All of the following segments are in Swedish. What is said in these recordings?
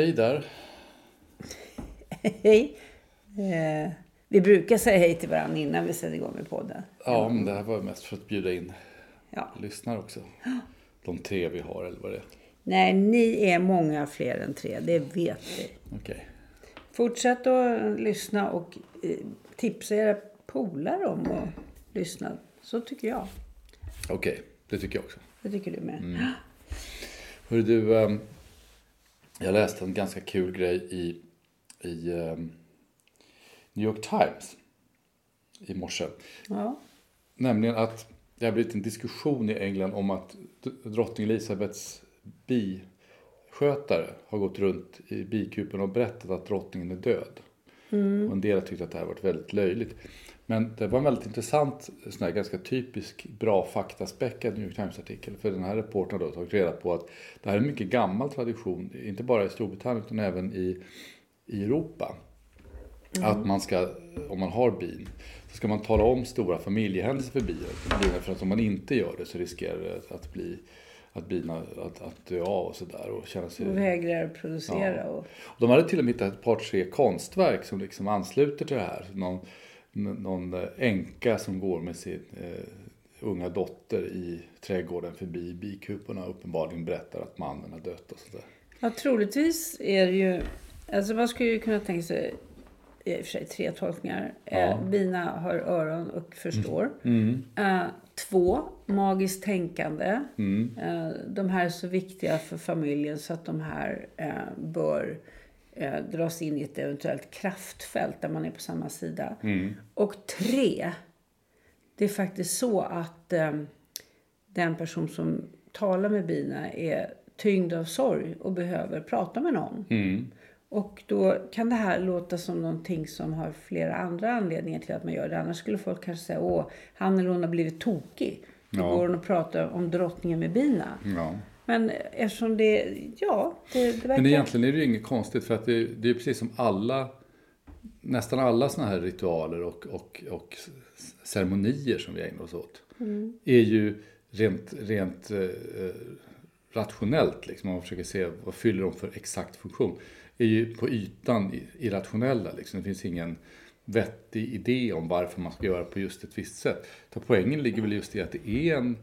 Hej där. Hej. Eh, vi brukar säga hej till varandra innan vi sätter igång med podden. Ja, men det här var mest för att bjuda in Ja. lyssnare också. De tre vi har, eller vad det är. Nej, ni är många fler än tre, det vet vi. Okej. Fortsätt att lyssna och eh, tipsa era polare om att lyssna. Så tycker jag. Okej, det tycker jag också. Det tycker du med. Mm. Hörru du, ehm, jag läste en ganska kul grej i, i ehm, New York Times i morse. Ja. Nämligen att det har blivit en diskussion i England om att drottning Elisabeths biskötare har gått runt i bikupen och berättat att drottningen är död. Och en del har tyckt att det här varit väldigt löjligt. Men det var en väldigt intressant, sån här ganska typisk bra faktaspäckad New York Times-artikel. För den här reportern har tagit reda på att det här är en mycket gammal tradition, inte bara i Storbritannien utan även i, i Europa. Att man ska, om man har bin, så ska man tala om stora familjehändelser för bina. För att om man inte gör det så riskerar det att, bli att bina att, att dö av och sådär och känna sig... Och vägrar producera. Ja. Och, De hade till och med hittat ett par tre konstverk som liksom ansluter till det här. Någon, någon eh, änka som går med sin eh, unga dotter i trädgården förbi bikuporna och uppenbarligen berättar att mannen har dött och sådär. ja, troligtvis är det ju... Alltså man skulle ju kunna tänka sig i och för sig tre tolkningar. Eh, bina har öron och förstår. Eh, två, magiskt tänkande. Eh, de här är så viktiga för familjen så att de här bör eh, dras in i ett eventuellt kraftfält där man är på samma sida. Och tre, det är faktiskt så att eh, den person som talar med bina är tyngd av sorg och behöver prata med någon. Och då kan det här låta som någonting som har flera andra anledningar till att man gör det. Annars skulle folk kanske säga, åh, han eller hon har blivit tokig. Då Ja. går hon och pratar om drottningen med bina. Ja. Men eftersom det, ja, det, det verkar... Men egentligen är det ju inget konstigt för att det, det är precis som alla, nästan alla sådana här ritualer och, och, och ceremonier som vi ägnar oss åt. Är ju rent, rent eh, rationellt, liksom, om man försöker se vad fyller de för exakt funktion. Är ju på ytan irrationella, liksom. det finns ingen vettig idé om varför man ska göra på just ett visst sätt. Så poängen ligger väl just i att det är en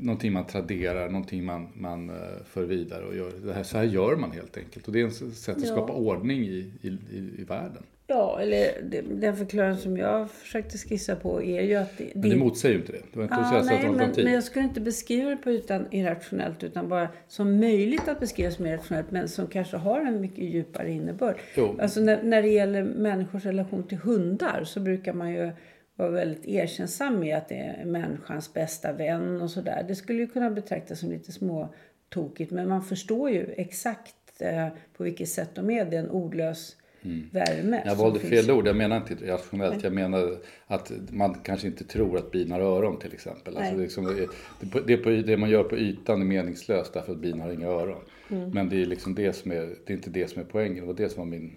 någonting man traderar, någonting man, man eh, för vidare och gör. Det här, så här gör man helt enkelt. Och det är ett sätt att Ja. skapa ordning i, i, i, i världen. Ja, eller det- den förklaring som jag försökte skissa på är ju att... Det, Men det motsäger ju inte det. Det var inte att nej, var men, men jag skulle inte beskriva det på ytan irrationellt utan bara som möjligt att beskriva som irrationellt men som kanske har en mycket djupare innebörd. Jo. Alltså när, när det gäller människors relation till hundar så brukar man ju vara väldigt erkännsam med att det är människans bästa vän och sådär. Det skulle ju kunna betraktas som lite småtokigt men man förstår ju exakt eh, på vilket sätt de är. Det är en ordlös värme. Jag valde finns. fel ord, jag menar inte irrationellt. Jag menar att man kanske inte tror att bin har öron till exempel. Alltså det, är liksom, det, på, det man gör på ytan är meningslöst därför att bin har inga öron. Mm. Men det är liksom det som är, det är inte det som är poängen. Det var det som var min,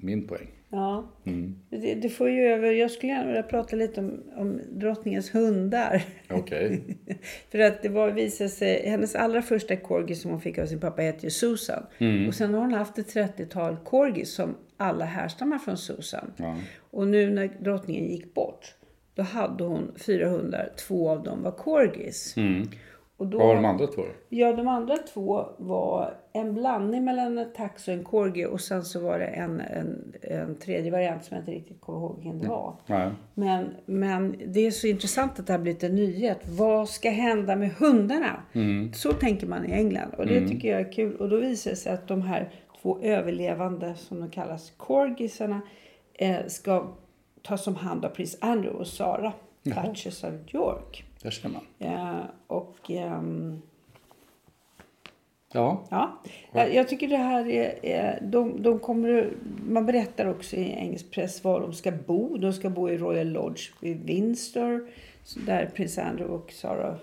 min poäng. Ja. Mm. Det, det får ju över, jag skulle gärna vilja prata lite om, om drottningens hundar. Okej. För att det var, visade sig, hennes allra första corgi som hon fick av sin pappa hette ju Susan. Mm. Och sen har hon haft ett 30-tal corgis som alla härstammar från Susan. Ja. Och nu när drottningen gick bort, då hade hon fyra hundar. Två av dem var corgis. Och då, Vad var de andra två? Ja, de andra två var en blandning mellan en tax och en corgi. Och sen så var det en, en, en tredje variant som jag inte riktigt kommer ihåg vilken det var. Nej. Men, men det är så intressant att det har blivit en nyhet. Vad ska hända med hundarna? Så tänker man i England. Och det tycker jag är kul. Och då visar det sig att de här två överlevande, som de kallas, corgisarna, eh, ska tas om hand av prins Andrew och Sara, Duchess of York. Där ser man. Eh, och ehm, Ja. Ja, jag, jag tycker det här är... de, de kommer, man berättar också i engelsk press var de ska bo. De ska bo i Royal Lodge i Windsor. Där prins Andrew och Sarah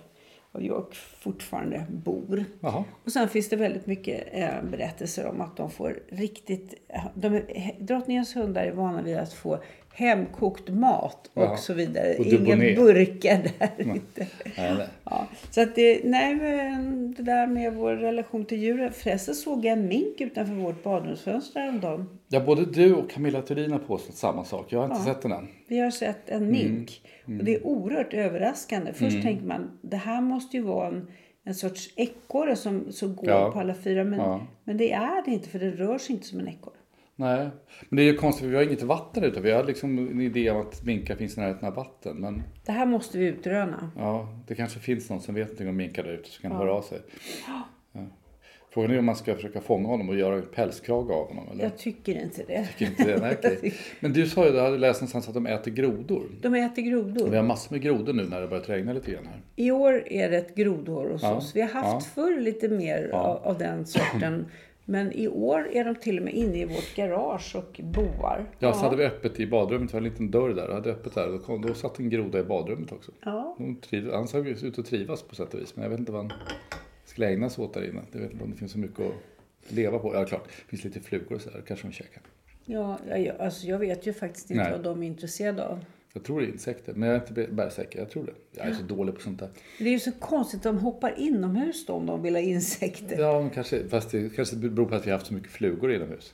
av York fortfarande bor. Jaha. Och sen finns det väldigt mycket eh, berättelser om att de får riktigt... De, drottningens hundar är vana vid att få hemkokt mat och Jaha. så vidare. Och Inga burkar där inte. Nej, nej. Ja, så att det, nej, men det där med vår relation till djuren. Förresten såg jag en mink utanför vårt badrumsfönster häromdagen. Ja, både du och Camilla Turin har påstått samma sak. Jag har inte sett den än. Vi har sett en mink. Och det är oerhört överraskande. Först tänker man, det här måste ju vara en, en sorts ekorre som, som går Ja. på alla fyra. Men, Ja. men det är det inte, för det rör sig inte som en ekorre. Nej, men det är ju konstigt vi har inget vatten ute. Vi har liksom en idé om att minkar finns i närheten av vatten. Men Det här måste vi utröna. ja, det kanske finns någon som vet någonting om minkar där ute som kan höra av sig. Ja. Frågan är om man ska försöka fånga honom och göra en pälskrage av honom. Eller? Jag tycker inte det. Tycker inte det? Nej, okej. Men du sa ju, jag hade läst någonstans att de äter grodor. De äter grodor. Vi har massor med grodor nu när det börjat regna lite grann här. I år är det ett grodhår hos Ja, oss. Vi har haft ja. förr lite mer av, av den sorten. Men i år är de till och med inne i vårt garage och boar. Ja, så hade vi öppet i badrummet, det var en liten dörr där. Jag hade öppet där då, kom, då satt en groda i badrummet också. Ja. De triv, han såg ut att trivas på sätt och vis. Men jag vet inte vad han skulle ägna sig åt där inne. Jag vet inte om det finns så mycket att leva på. Ja, klart. Det finns lite flugor och så där. Kanske de käkar. Ja, ja, ja, alltså jag vet ju faktiskt inte Nej. vad de är intresserade av. Jag tror det är insekter. Men jag är inte bergsäker. Jag tror det. Jag är så dålig på sånt där. Det är ju så konstigt att de hoppar inomhus då om de vill ha insekter. Ja, kanske, fast det kanske beror på att vi har haft så mycket flugor inomhus.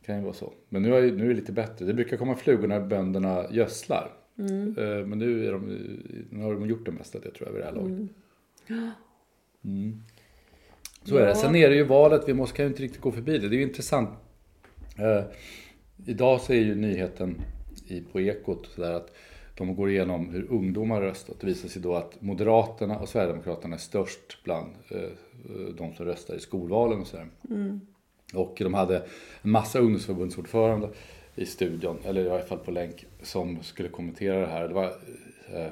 Det kan ju vara så. Men nu är, nu är det lite bättre. Det brukar komma flugor när bönderna gödslar. Mm. Eh, Men nu, är de, nu har de gjort det mesta det tror jag vid det här laget. Mm. Så är det. Ja. Sen är det ju valet, vi måste, kan ju inte riktigt gå förbi det. Det är ju intressant. Eh, idag så är ju nyheten i, på Ekot så där att de går igenom hur ungdomar röstat. Det visar sig då att Moderaterna och Sverigedemokraterna är störst bland eh, de som röstar i skolvalen och sådär. Och de hade en massa ungdomsförbundsordförande i studion, eller i alla fall på länk, som skulle kommentera det här. Det var eh,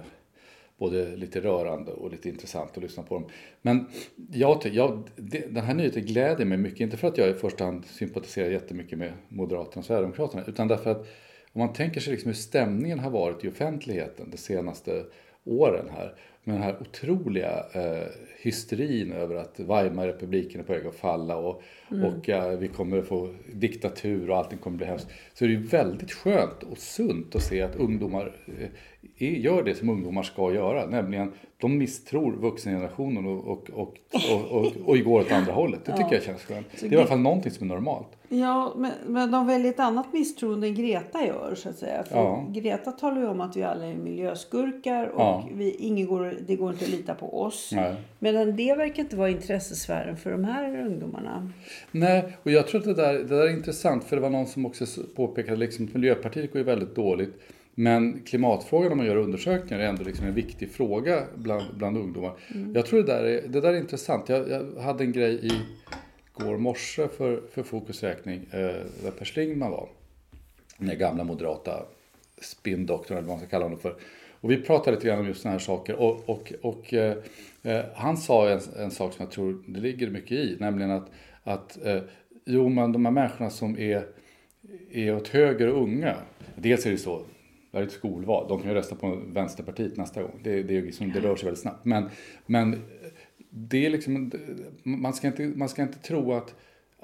både lite rörande och lite intressant att lyssna på dem. Men jag, jag, det, den här nyheten gläder mig mycket, inte för att jag i första hand sympatiserar jättemycket med Moderaterna och Sverigedemokraterna, utan därför att om man tänker sig liksom hur stämningen har varit i offentligheten de senaste åren här, med den här otroliga eh, hysterin över att Weimarrepubliken är på väg att falla och, och eh, vi kommer att få diktatur och allting kommer att bli hemskt. Så är det ju väldigt skönt och sunt att se att ungdomar eh, är- gör det som ungdomar ska göra, nämligen de misstror vuxengenerationen och, och, och, och, och, och går åt andra hållet. Det tycker jag känns skönt. Det är i alla fall någonting som är normalt. Ja, men, men de väljer ett annat misstroende än Greta gör så att säga. För Ja. Greta talar ju om att vi alla är miljöskurkar och Ja. vi, ingen går, det går inte att lita på oss. Nej. Medan det verkar inte vara intressesfären för de här ungdomarna. Nej, och jag tror att det där, det där är intressant för det var någon som också påpekade liksom att Miljöpartiet går ju väldigt dåligt. Men klimatfrågan om man gör undersökningar är ändå liksom en viktig fråga bland, bland ungdomar. Jag tror det där är, det där är intressant. Jag, jag hade en grej i går morse för, för Fokus räkning eh, där Per Schlingmann var. Den där gamla moderata spinndoktorn eller vad man ska kalla honom för. Och vi pratade lite grann om just sådana här saker. Och, och, och eh, eh, han sa en, en sak som jag tror det ligger mycket i. Nämligen att, att eh, jo men de här människorna som är är åt höger och unga. Dels är det så, det här är ett skolval, de kan ju rösta på Vänsterpartiet nästa gång. Det, det, liksom, det rör sig väldigt snabbt. Men, men det är liksom, man ska inte, man ska inte tro att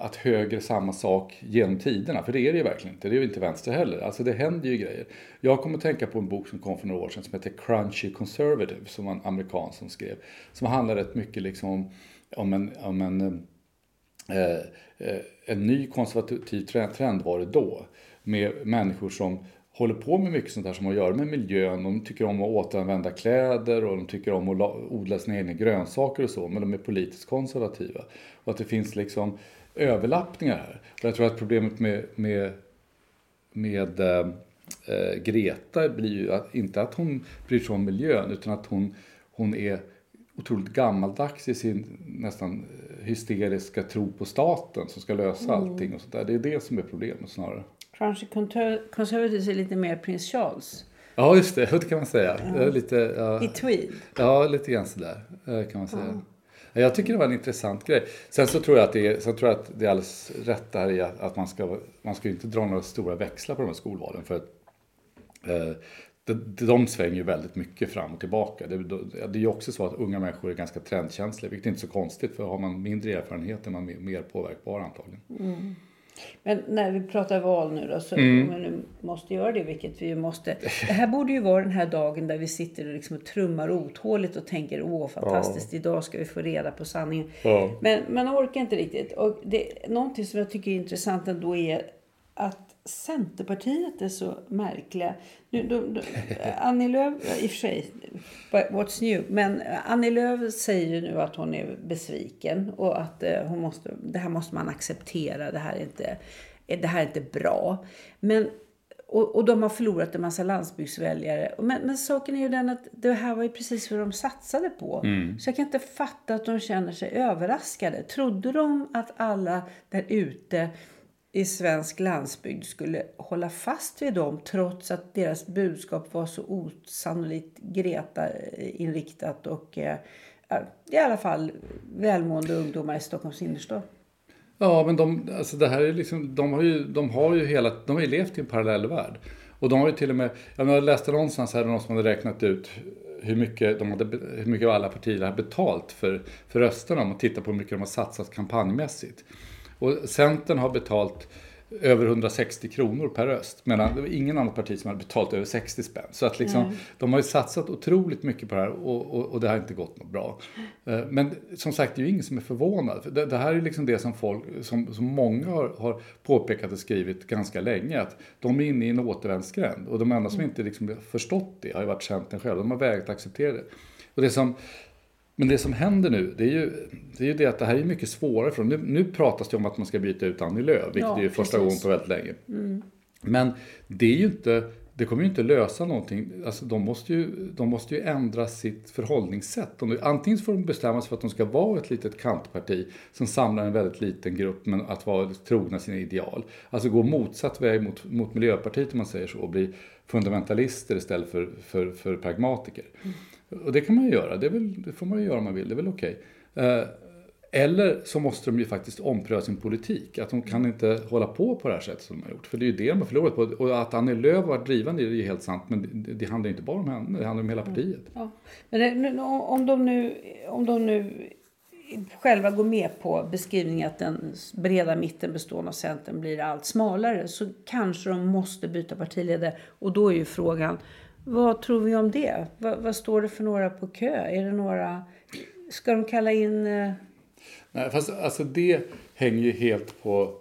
att höger är samma sak genom tiderna. För det är det ju verkligen inte. Det är ju inte vänster heller. Alltså det händer ju grejer. Jag kommer att tänka på en bok som kom för några år sedan som heter Crunchy Conservative. Som var en amerikan som skrev. Som handlar rätt mycket liksom om, om en, om en, eh, eh en ny konservativ trend, trend var det då. Med människor som håller på med mycket sånt här som har att göra med miljön. De tycker om att återanvända kläder och de tycker om att odla sina egna grönsaker och så. Men de är politiskt konservativa. Och att det finns liksom överlappningar här. Och jag tror att problemet med, med, med äh, Greta blir ju att, inte att hon bryr sig om miljön utan att hon, hon är otroligt gammaldags i sin nästan hysteriska tro på staten som ska lösa mm. allting och sådär. Det är det som är problemet snarare. Kanske Conservatives är lite mer prins Charles. Ja, just det. Det kan man säga. Ja. Lite, ja, I tweed. Ja, lite grann sådär kan man säga. Ja. Jag tycker det var en intressant grej. Sen så tror jag att det är, sen tror jag att det är alldeles rätt där i att, man ska, man ska inte dra några stora växlar på de här skolvalen. För att, eh, de, de svänger ju väldigt mycket fram och tillbaka. Det, det är ju också så att unga människor är ganska trendkänsliga, vilket är inte så konstigt för har man mindre erfarenhet är man mer, mer påverkbar antagligen. Mm. Men när vi pratar val nu då, så mm. om vi nu måste göra det, vilket vi ju måste. Det här borde ju vara den här dagen där vi sitter och, liksom trummar otåligt och tänker åh fantastiskt, ja. idag ska vi få reda på sanningen. Ja. Men man orkar inte riktigt. Och det, någonting som jag tycker är intressant ändå är att Centerpartiet är så märkliga. Nu, de, de, Annie Lööf, i och för sig, what's new? Men Annie Lööf säger ju nu att hon är besviken och att eh, hon måste, det här måste man acceptera. Det här är inte, det här är inte bra. Men, och, och de har förlorat en massa landsbygdsväljare. Men, men saken är ju den att det här var ju precis vad de satsade på. Mm. Så jag kan inte fatta att de känner sig överraskade. Trodde de att alla där ute i svensk landsbygd skulle hålla fast vid dem trots att deras budskap var så osannolikt Greta-inriktat och eh, i alla fall välmående ungdomar i Stockholms innerstad. Ja, men de, alltså det här är liksom, de har ju, de har ju hela, de har ju levt i en parallell värld. Och de har ju till och med, jag läste någonstans här någon som hade räknat ut hur mycket, de hade, hur mycket alla partier har betalt för, för rösterna om man tittar på hur mycket de har satsat kampanjmässigt. Och Centern har betalt över 160 kronor per röst. Medan det var ingen annan parti som hade betalt över 60 spänn. Så att liksom, mm. de har ju satsat otroligt mycket på det här och, och, och, det har inte gått något bra. Eh, men som sagt, det är ju ingen som är förvånad. Det, det här är liksom det som, folk, som, som många har, har påpekat och skrivit ganska länge. Att de är inne i en återvändsgränd. Och de enda som mm. inte liksom förstått det har ju varit Centern själva. De har vägrat acceptera det. Och det som men det som händer nu, det är ju det, är ju det att det här är mycket svårare. För nu, nu pratas det om att man ska byta ut Annie Lööf, vilket ja, är första gången på väldigt länge. Mm. Men det är ju inte, det kommer ju inte lösa någonting. Alltså de måste ju, de måste ju ändra sitt förhållningssätt. De, antingen får de bestämma sig för att de ska vara ett litet kantparti som samlar en väldigt liten grupp men att vara trogna sina ideal. Alltså gå motsatt väg mot, mot Miljöpartiet om man säger så och bli fundamentalister istället för, för, för pragmatiker. Mm. Och det kan man ju göra, det, väl, det får man ju göra om man vill, det är väl okej. Okay. Eller så måste de ju faktiskt ompröva sin politik. Att de kan inte hålla på på det här sättet som de har gjort. För det är ju det de har förlorat på. Och att Annie Lööf var drivande är ju helt sant. Men det, handlar inte bara om henne, det handlar om hela partiet. Ja. Men det, om de, nu, om de nu själva går med på beskrivningen att den breda mitten bestående av Centern blir allt smalare så kanske de måste byta partiledare. Och då är ju frågan, vad tror vi om det? Vad, vad, står det för några på kö? Är det några... Ska de kalla in... Eh... Nej, fast alltså det hänger ju helt på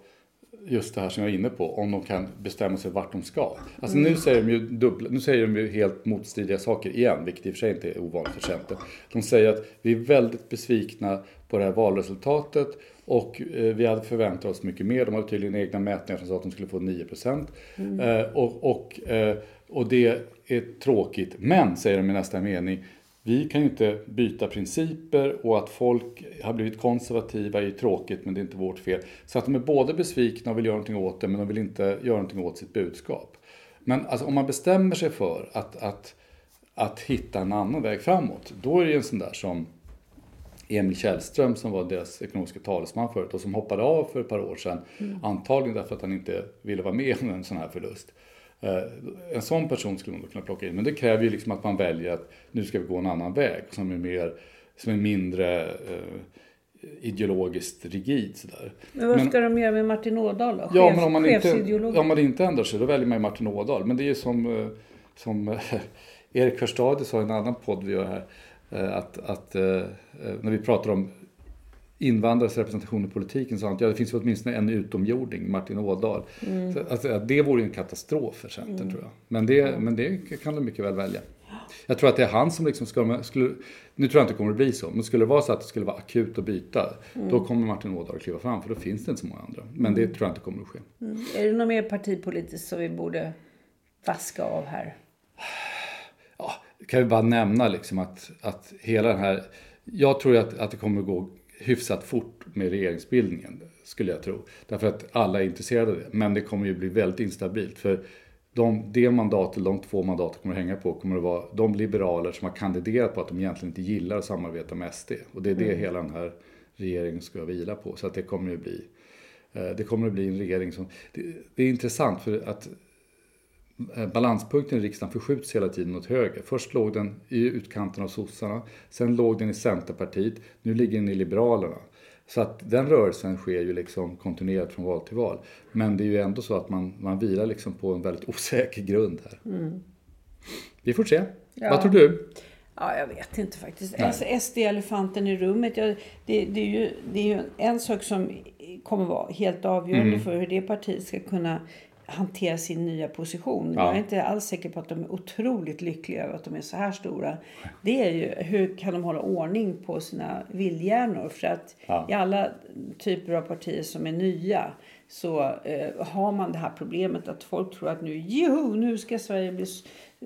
just det här som jag är inne på, om de kan bestämma sig vart de ska. Alltså mm. nu säger de ju dubbla, nu säger de ju helt motstridiga saker igen, vilket i och för sig inte är ovanligt för Centern. De säger att vi är väldigt besvikna på det här valresultatet och eh, vi hade förväntat oss mycket mer. De hade tydligen egna mätningar som sa att de skulle få 9 procent. Mm. Eh, och, och, eh, och det är tråkigt. Men, säger de i nästa mening, vi kan ju inte byta principer och att folk har blivit konservativa är tråkigt men det är inte vårt fel. Så att de är både besvikna och vill göra någonting åt det men de vill inte göra någonting åt sitt budskap. Men alltså, om man bestämmer sig för att, att, att hitta en annan väg framåt, då är det ju en sån där som Emil Källström som var deras ekonomiska talesman förut och som hoppade av för ett par år sedan. Antagligen därför att han inte ville vara med om en sån här förlust. Eh, En sån person skulle man då kunna plocka in. Men det kräver ju liksom att man väljer att nu ska vi gå en annan väg som är, mer, som är mindre eh, ideologiskt rigid. Sådär. Men vad ska de göra med Martin Ådahl då? Ja, Chef- men om man, inte, om man inte ändrar sig då väljer man ju Martin Ådahl. Men det är ju som, eh, som eh, Erik Förstadie sa i en annan podd vi gör här. Att, att när vi pratar om invandrares representation i politiken sa han att ja, det finns åtminstone en utomjording, Martin Ådahl. Mm. Så, alltså, det vore ju en katastrof för Centern tror jag. Men det, men det kan de mycket väl välja. Jag tror att det är han som liksom ska, skulle, nu tror jag inte det kommer att bli så, men skulle det vara så att det skulle vara akut att byta, Mm. då kommer Martin Ådahl att kliva fram, för då finns det inte så många andra. Men det tror jag inte kommer att ske. Är det något mer partipolitiskt som vi borde vaska av här? ja, kan vi bara nämna liksom att, att hela den här... Jag tror att, att det kommer att gå hyfsat fort med regeringsbildningen, skulle jag tro. Därför att alla är intresserade av det. Men det kommer ju bli väldigt instabilt. För de, det mandat, eller de två mandat kommer att hänga på kommer att vara de liberaler som har kandiderat på att de egentligen inte gillar att samarbeta med SD. Och det är det hela den här regeringen ska vila på. Så att det kommer att bli, eh, det kommer att bli en regering som... Det, det är intressant för att balanspunkten i riksdagen förskjuts hela tiden åt höger. Först låg den i utkanten av sossarna, sen låg den i Centerpartiet, nu ligger den i Liberalerna. Så att den rörelsen sker ju liksom kontinuerligt från val till val. Men det är ju ändå så att man, man vilar liksom på en väldigt osäker grund här. Vi får se. Ja. Vad tror du? Ja, jag vet inte faktiskt. Nej. Alltså, SD-elefanten i rummet. Ja, det, det, är ju, det är ju en sak som kommer vara helt avgörande Mm. för hur det partiet ska kunna hantera sin nya position. Ja. Jag är inte alls säker på att de är otroligt lyckliga över att de är så här stora. Det är ju hur kan de hålla ordning på sina vildhjärnor? För att Ja. i alla typer av partier som är nya så eh, har man det här problemet att folk tror att nu, joho, nu ska Sverige bli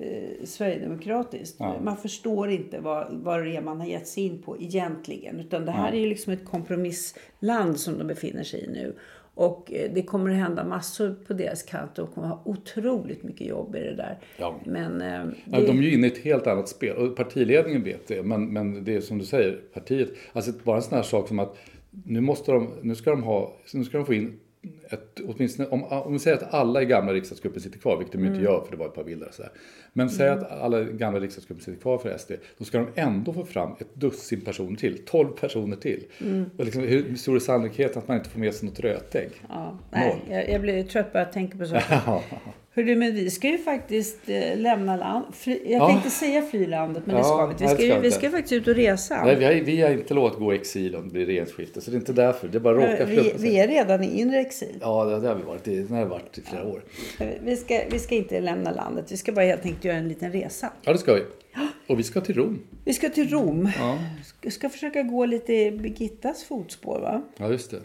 eh, sverigedemokratiskt. Ja. Man förstår inte vad, vad det är man har gett sig in på egentligen. Utan det här är ju liksom ett kompromissland som de befinner sig i nu. Och eh, det kommer att hända massor på deras kant och de kommer att ha otroligt mycket jobb i det där. Ja. Men eh, det, de är ju inne i ett helt annat spel och partiledningen vet det. Men, men det är som du säger, partiet, alltså bara en sån här sak som att nu måste de, nu ska de ha, nu ska de få in ett, åtminstone, om, om vi säger att alla i gamla riksdagsgruppen sitter kvar, vilket de ju inte Mm. gör för det var ett par bilder sådär. Men säg att alla i gamla riksdagsgruppen sitter kvar för SD, då ska de ändå få fram ett dussin personer till, 12 personer till. Mm. Och liksom, hur stor är sannolikheten att man inte får med sig något rötägg? ja, nej, jag, jag blir trött bara jag tänker på saker. Hörru, men vi ska ju faktiskt eh, lämna land. Fri, jag Ja. tänkte säga frilandet, men det Ja, ska vi inte. Vi ska, det ju, ska vi ska faktiskt ut och resa. Nej, vi har, vi har inte lovat gå i exil om det blir regeringsskifte, så det är inte därför. Det bara råkar vi, vi är redan i inre exil. Ja, det, det har vi varit. i- Det har varit i flera år. Vi ska, vi ska inte lämna landet. Vi ska bara helt enkelt göra en liten resa. Ja, det ska vi. Och vi ska till Rom. Vi ska till Rom. Ja, Vi ska försöka gå lite i Birgittas fotspår, va? ja just det.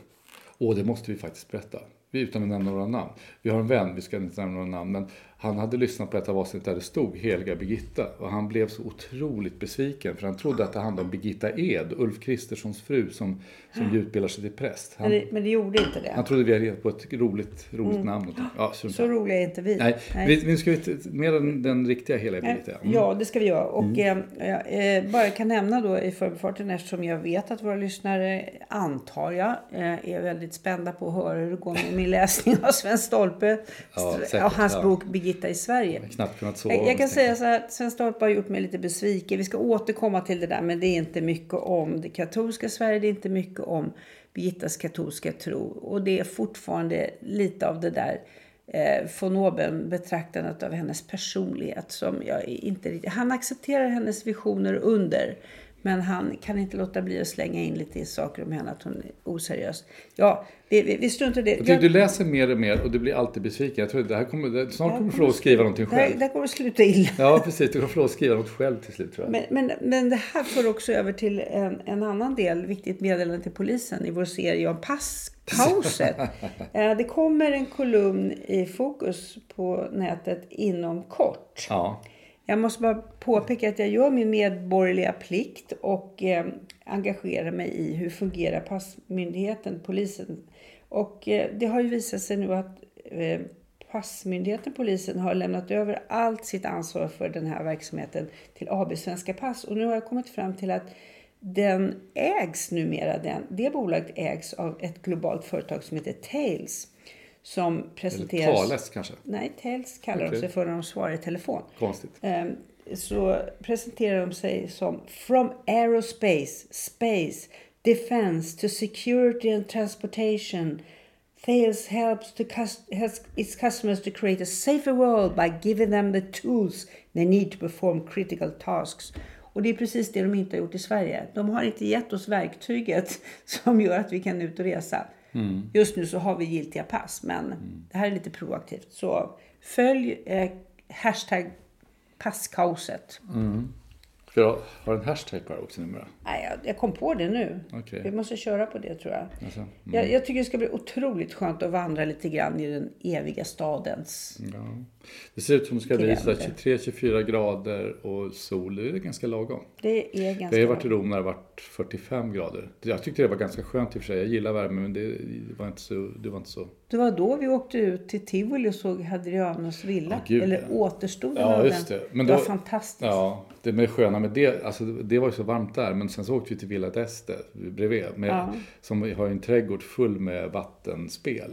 Och det måste vi faktiskt berätta. Vi, utan att nämna några namn. Vi har en vän, vi ska inte nämna några namn, men han hade lyssnat på ett av avsnittet där det stod Heliga Birgitta. Och han blev så otroligt besviken, för han trodde att det handlade om Birgitta Ed, Ulf Kristerssons fru, som, som utbildar sig till präst. Men Han, det, men det gjorde inte det. han trodde vi hade gett på ett roligt, roligt namn. Ja, Så samma. roliga är inte vi. Nej, Vi, nu ska vi mer den, den riktiga Heliga Birgitta. Mm. Ja, det ska vi göra. Och eh, jag eh, bara kan nämna då i förbifarten eftersom jag vet att våra lyssnare, antar jag, eh, är väldigt spända på att höra hur det går med min läsning av Sven Stolpe Ja, säkert, och hans ja. bok Birgitta i Sverige. Jag knappt kunnat sova. Jag, jag kan säga så här Sven Stolpe har gjort mig lite besviken. Vi ska återkomma till det där men det är inte mycket om det katolska Sverige. Det är inte mycket om Birgittas katolska tro. Och det är fortfarande lite av det där eh, von oben betraktandet av hennes personlighet som jag inte riktigt... Han accepterar hennes visioner under. Men han kan inte låta bli att slänga in lite saker om henne, att hon är oseriös. Ja, vi, vi, vi struntar i det. Jag tycker du läser mer och mer och du blir alltid besviken. Jag tror det här kommer, det, snart kommer du få lov att skriva någonting det, här, själv. det här kommer att sluta illa. Ja, precis. Du kommer få lov att skriva något själv till slut tror jag. Men, men, men det här för också över till en, en annan del, viktigt meddelande till polisen i vår serie om passpauset. Eh, det kommer en kolumn i Fokus på nätet inom kort. Ja. Jag måste bara påpeka att jag gör min medborgerliga plikt och eh, engagerar mig i hur fungerar passmyndigheten, polisen. Och eh, det har ju visat sig nu att eh, passmyndigheten, polisen, har lämnat över allt sitt ansvar för den här verksamheten till AB Svenska Pass. Och nu har jag kommit fram till att den ägs numera, den, det bolaget ägs av ett globalt företag som heter Tails. Som presenteras... Eller Thales kanske? Nej, Tails kallar Okej. de sig för när de svarar i telefon. Konstigt. Ehm, så presenterar de sig som From Aerospace, Space, Defense to Security and Transportation. Thales helps, to helps its customers to create a safer world by giving them the tools they need to perform critical tasks. Och det är precis det de inte har gjort i Sverige. De har inte gett oss verktyget som gör att vi kan ut och resa. Just nu så har vi giltiga pass, men det här är lite proaktivt. Så följ eh, hashtag passkaoset. Ska jag ha en hashtag på det också numera? Nej, jag, jag kom på det nu. Okej. Vi måste köra på det tror jag. Alltså, mm. jag. Jag tycker det ska bli otroligt skönt att vandra lite grann i den eviga stadens... Ja. Det ser ut som det ska bli så här Gränder. 23-24 grader och sol. Det är ganska lagom. Det är ganska... Vi har varit i. Rom när det har varit 45 grader. Jag tyckte det var ganska skönt i och för sig. Jag gillar värme men det var inte så... Det var inte så... Det var då vi åkte ut till Tivoli och såg Hadrianus villa. Ja, Eller återstoden Ja, av just det. Men det då- var fantastiskt. Ja, det med sköna med det, alltså det var ju så varmt där. Men sen så åkte vi till Villa d'Este bredvid. Med, Ja. Som har en trädgård full med vattenspel.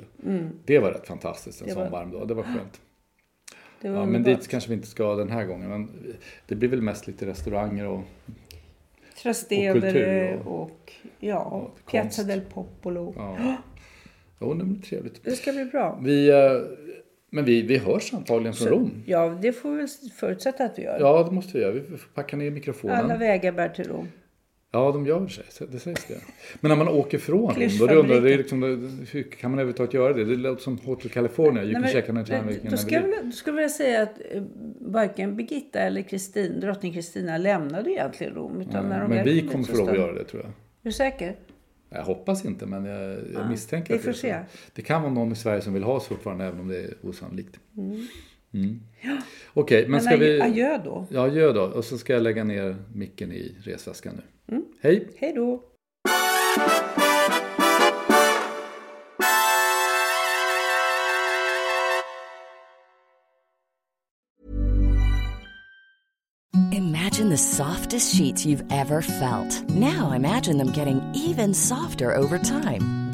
Det var rätt fantastiskt en Mm. Det sån var- varm dag. Det var skönt. Det var Ja, men dit kanske vi inte ska den här gången. Men det blir väl mest lite restauranger och Trastevere och kultur och, och- ja, och Piazza del Popolo. ja. Jo, det blir trevligt. Det ska bli bra. Vi, eh, men vi, vi hörs antagligen från Rom. Ja, det får vi väl förutsätta att vi gör. Ja, det måste vi göra. Vi får packa ner mikrofonen. Alla vägar bär till Rom. Ja, de gör det. Det sägs det. Men när man åker från Rom, då undrar det liksom, hur kan man överhuvudtaget göra det? Det låter som Hotel California. You Nej, can men- check on då, skulle jag vilja säga att eh, varken Birgitta eller Kristin, drottning Kristina lämnade egentligen Rom. Utan när de Men vi kom kommer få lov att göra det tror jag. Är du säker? Jag hoppas inte, men jag, jag misstänker vi att det. Det kan vara någon i Sverige som vill ha oss fortfarande, även om det är osannolikt. Mm. Mm. Okej, men Men ska vi... adjö då. Ja, gör då. Och så ska jag lägga ner micken i resväskan nu. Mm. Hej! Hej då. Imagine the softest sheets you've ever felt. Now imagine them getting even softer over time.